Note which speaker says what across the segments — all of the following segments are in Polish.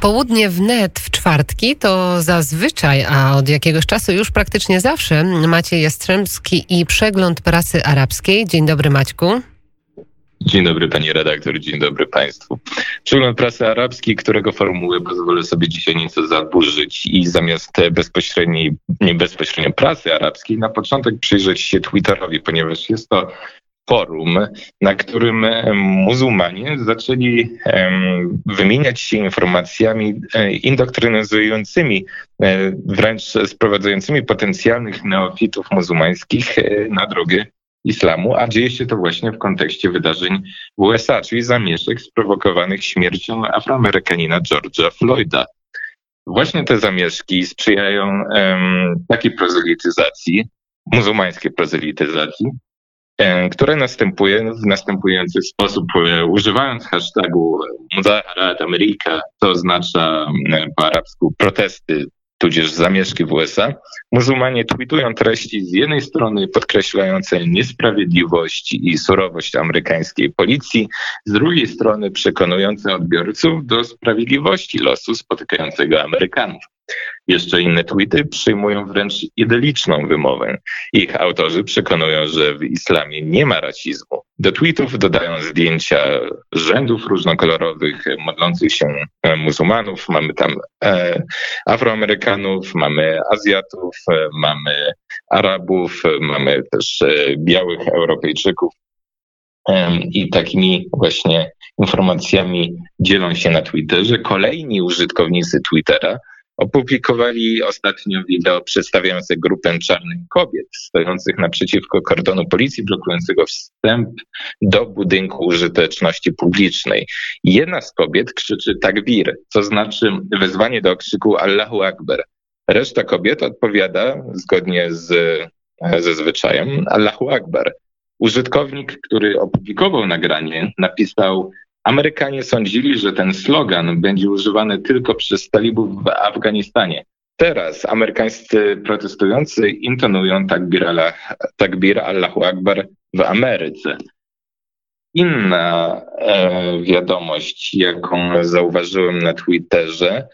Speaker 1: Popołudnie wnet w czwartki to zazwyczaj, a od jakiegoś czasu już praktycznie zawsze Maciej Jastrzębski i przegląd prasy arabskiej. Dzień dobry Maćku.
Speaker 2: Dzień dobry pani redaktor, dzień dobry państwu. Przegląd prasy arabskiej, którego formułę pozwolę sobie dzisiaj nieco zaburzyć i zamiast bezpośredniej, nie bezpośrednio prasy arabskiej na początek przyjrzeć się Twitterowi, ponieważ jest to forum, na którym muzułmanie zaczęli wymieniać się informacjami e, indoktrynizującymi, e, wręcz sprowadzającymi potencjalnych neofitów muzułmańskich e, na drogę islamu, a dzieje się to właśnie w kontekście wydarzeń w USA, czyli zamieszek sprowokowanych śmiercią Afroamerykanina George'a Floyda. Właśnie te zamieszki sprzyjają um, takiej prozelityzacji, muzułmańskiej prozelityzacji, które następuje w następujący sposób, e, używając hashtagu Muzaharat Ameryka, to oznacza po arabsku protesty tudzież zamieszki w USA, muzułmanie tweetują treści z jednej strony podkreślające niesprawiedliwość i surowość amerykańskiej policji, z drugiej strony przekonujące odbiorców do sprawiedliwości losu spotykającego Amerykanów. Jeszcze inne tweety przyjmują wręcz idyliczną wymowę. Ich autorzy przekonują, że w islamie nie ma rasizmu. Do tweetów dodają zdjęcia rzędów różnokolorowych, modlących się e, muzułmanów. Mamy tam e, Afroamerykanów, mamy Azjatów, e, mamy Arabów, mamy też e, białych Europejczyków. E, I takimi właśnie informacjami dzielą się na Twitterze kolejni użytkownicy Twittera, opublikowali ostatnio wideo przedstawiające grupę czarnych kobiet stojących naprzeciwko kordonu policji blokującego wstęp do budynku użyteczności publicznej. Jedna z kobiet krzyczy takbir, co znaczy wezwanie do okrzyku Allahu Akbar. Reszta kobiet odpowiada zgodnie z, ze zwyczajem Allahu Akbar. Użytkownik, który opublikował nagranie, napisał Amerykanie sądzili, że ten slogan będzie używany tylko przez talibów w Afganistanie. Teraz amerykańscy protestujący intonują takbir, Allah, takbir Allahu Akbar w Ameryce. Inna e, wiadomość, jaką zauważyłem na Twitterze,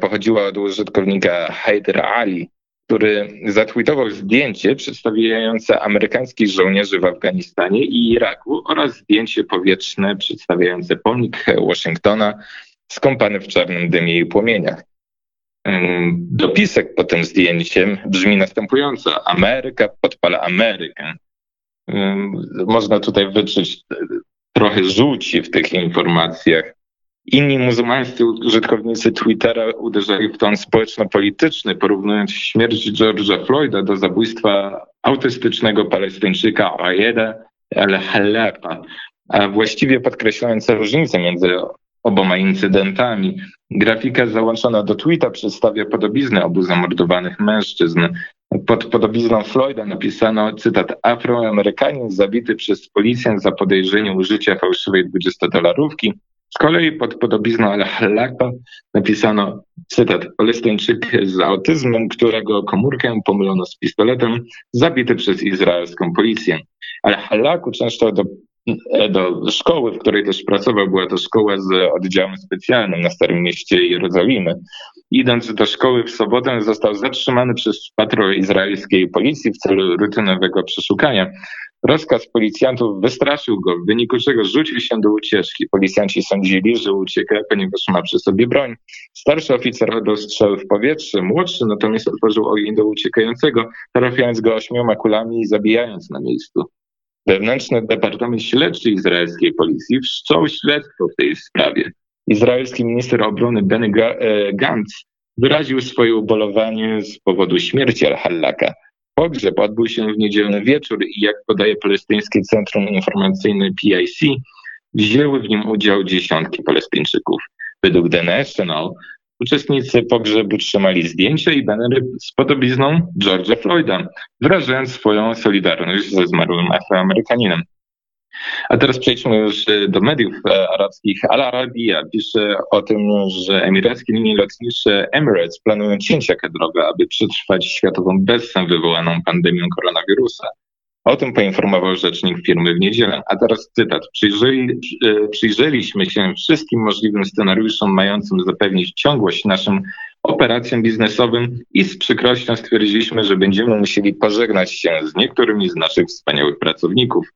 Speaker 2: pochodziła od użytkownika Haider Ali, który zatweetował zdjęcie przedstawiające amerykańskich żołnierzy w Afganistanie i Iraku oraz zdjęcie powietrzne przedstawiające pomnik Waszyngtona skąpany w czarnym dymie i płomieniach. Dopisek po tym zdjęciem brzmi następująco. Ameryka podpala Amerykę. Można tutaj wyczuć trochę żółci w tych informacjach. Inni muzułmańscy użytkownicy Twittera uderzali w ton społeczno-polityczny, porównując śmierć George'a Floyda do zabójstwa autystycznego Palestyńczyka Ayeda al-Halaqa, a właściwie podkreślając różnicę między oboma incydentami. Grafika załączona do tweeta przedstawia podobiznę obu zamordowanych mężczyzn. Pod podobizną Floyda napisano, cytat, Afroamerykanin zabity przez policję za podejrzenie użycia fałszywej 20-dolarówki z kolei pod podobizną Al-Halaka napisano, cytat, Palestyńczyk z autyzmem, którego komórkę pomylono z pistoletem, zabity przez izraelską policję. Al-Halaku często do do szkoły, w której też pracował, była to szkoła z oddziałem specjalnym na Starym Mieście Jerozolimy. Idąc do szkoły w sobotę został zatrzymany przez patrol izraelskiej policji w celu rutynowego przeszukania. Rozkaz policjantów wystraszył go, w wyniku czego rzucił się do ucieczki. Policjanci sądzili, że ucieka, ponieważ ma przy sobie broń. Starszy oficer oddał strzały w powietrze, młodszy natomiast otworzył ogień do uciekającego, trafiając go ośmioma kulami i zabijając na miejscu. Wewnętrzny Departament Śledczy izraelskiej policji wszczął śledztwo w tej sprawie. Izraelski minister obrony Benny e, Gantz wyraził swoje ubolowanie z powodu śmierci Al-Hallaka. Pogrzeb odbył się w niedzielny wieczór i jak podaje palestyńskie Centrum Informacyjne PIC, wzięły w nim udział dziesiątki Palestyńczyków. Według The National uczestnicy pogrzebu trzymali zdjęcia i banery z podobizną George'a Floyda, wyrażając swoją solidarność ze zmarłym Afroamerykaninem. A teraz przejdźmy już do mediów e, arabskich. Al Arabiya pisze o tym, że emirackie linie lotnicze Emirates planują cięcia kadrowe, aby przetrwać światową bezsem wywołaną pandemią koronawirusa. O tym poinformował rzecznik firmy w niedzielę. A teraz cytat. Przyjrzeli, przyjrzeliśmy się wszystkim możliwym scenariuszom mającym zapewnić ciągłość naszym operacjom biznesowym i z przykrością stwierdziliśmy, że będziemy musieli pożegnać się z niektórymi z naszych wspaniałych pracowników.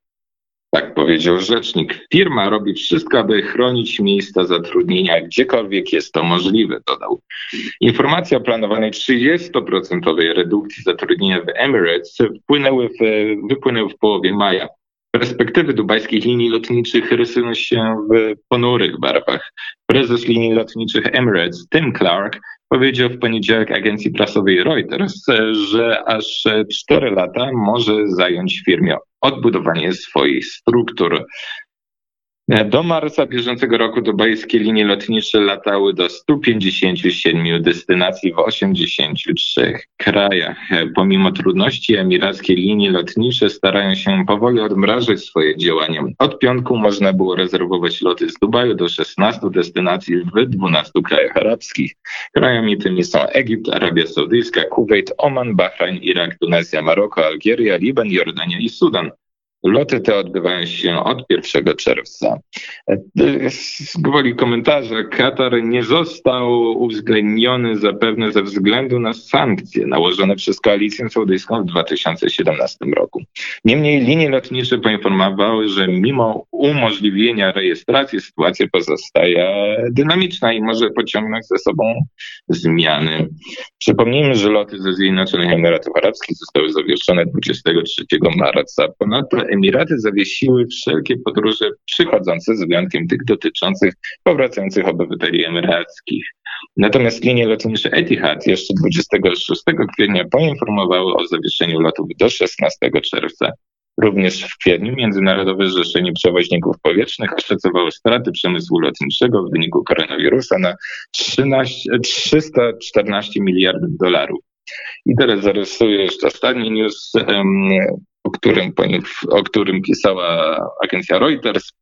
Speaker 2: Tak powiedział rzecznik. Firma robi wszystko, aby chronić miejsca zatrudnienia gdziekolwiek jest to możliwe, dodał. Informacja o planowanej 30% redukcji zatrudnienia w Emirates wpłynęły w, wypłynęły w połowie maja. Perspektywy dubajskich linii lotniczych rysują się w ponurych barwach. Prezes linii lotniczych Emirates, Tim Clark, powiedział w poniedziałek agencji prasowej Reuters, że aż 4 lata może zająć firmie odbudowanie swoich struktur. Do marca bieżącego roku dubajskie linie lotnicze latały do 157 destynacji w 83 krajach. Pomimo trudności emirackie linie lotnicze starają się powoli odmrażać swoje działania. Od piątku można było rezerwować loty z Dubaju do 16 destynacji w 12 krajach arabskich. Krajami tymi są Egipt, Arabia Saudyjska, Kuwait, Oman, Bahrain, Irak, Tunezja, Maroko, Algieria, Liban, Jordania i Sudan. Loty te odbywają się od 1 czerwca. Gwoli komentarza, Katar nie został uwzględniony zapewne ze względu na sankcje nałożone przez koalicję saudyjską w 2017 roku. Niemniej linie lotnicze poinformowały, że mimo umożliwienia rejestracji sytuacja pozostaje dynamiczna i może pociągnąć ze sobą zmiany. Przypomnijmy, że loty ze Zjednoczonych Emiratów Arabskich zostały zawieszone 23 marca. Ponadto Emiraty zawiesiły wszelkie podróże przychodzące, z wyjątkiem tych dotyczących powracających obywateli emirackich. Natomiast linie lotnicze Etihad jeszcze 26 kwietnia poinformowały o zawieszeniu lotów do 16 czerwca. Również w kwietniu Międzynarodowe Zrzeszenie Przewoźników Powietrznych oszacowało straty przemysłu lotniczego w wyniku koronawirusa na 13, 314 miliardów dolarów. I teraz zarysuję jeszcze ostatni news o którym, o którym pisała agencja Reuters.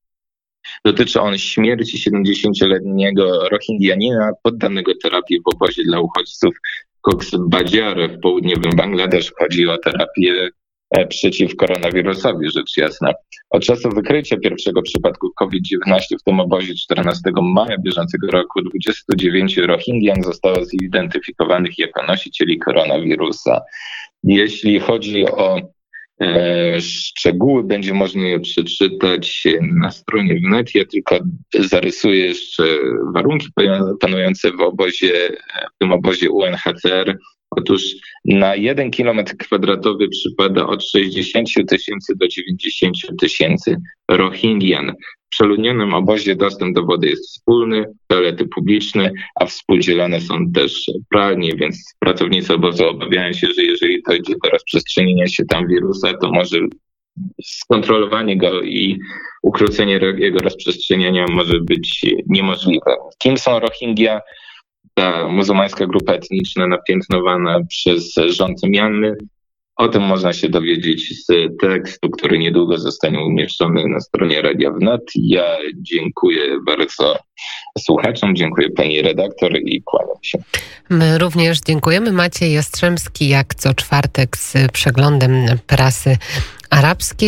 Speaker 2: Dotyczy on śmierci 70-letniego Rohingyanina poddanego terapii w obozie dla uchodźców Cox Bazar w południowym Bangladesz. Chodzi o terapię e, przeciw koronawirusowi, rzecz jasna. Od czasu wykrycia pierwszego przypadku COVID-19 w tym obozie 14 maja bieżącego roku 29 Rohingyan zostało zidentyfikowanych jako nosicieli koronawirusa. Jeśli chodzi o szczegóły będzie można je przeczytać na stronie wnet. Ja tylko zarysuję jeszcze warunki panujące w obozie, w tym obozie UNHCR. Otóż na jeden kilometr kwadratowy przypada od 60 tysięcy do 90 tysięcy Rohingyan. Przeludnionym obozie dostęp do wody jest wspólny, toalety publiczne, a współdzielone są też pralnie, więc pracownicy obozu obawiają się, że jeżeli dojdzie do rozprzestrzenienia się tam wirusa, to może skontrolowanie go i ukrócenie jego rozprzestrzeniania może być niemożliwe. Kim są Rohingya? Ta muzułmańska grupa etniczna napiętnowana przez rząd Mianny o tym można się dowiedzieć z tekstu, który niedługo zostanie umieszczony na stronie Radia Wnet. Ja dziękuję bardzo słuchaczom, dziękuję pani redaktor i kłaniam się.
Speaker 1: My również dziękujemy. Maciej Jastrzębski jak co czwartek z przeglądem prasy arabskiej.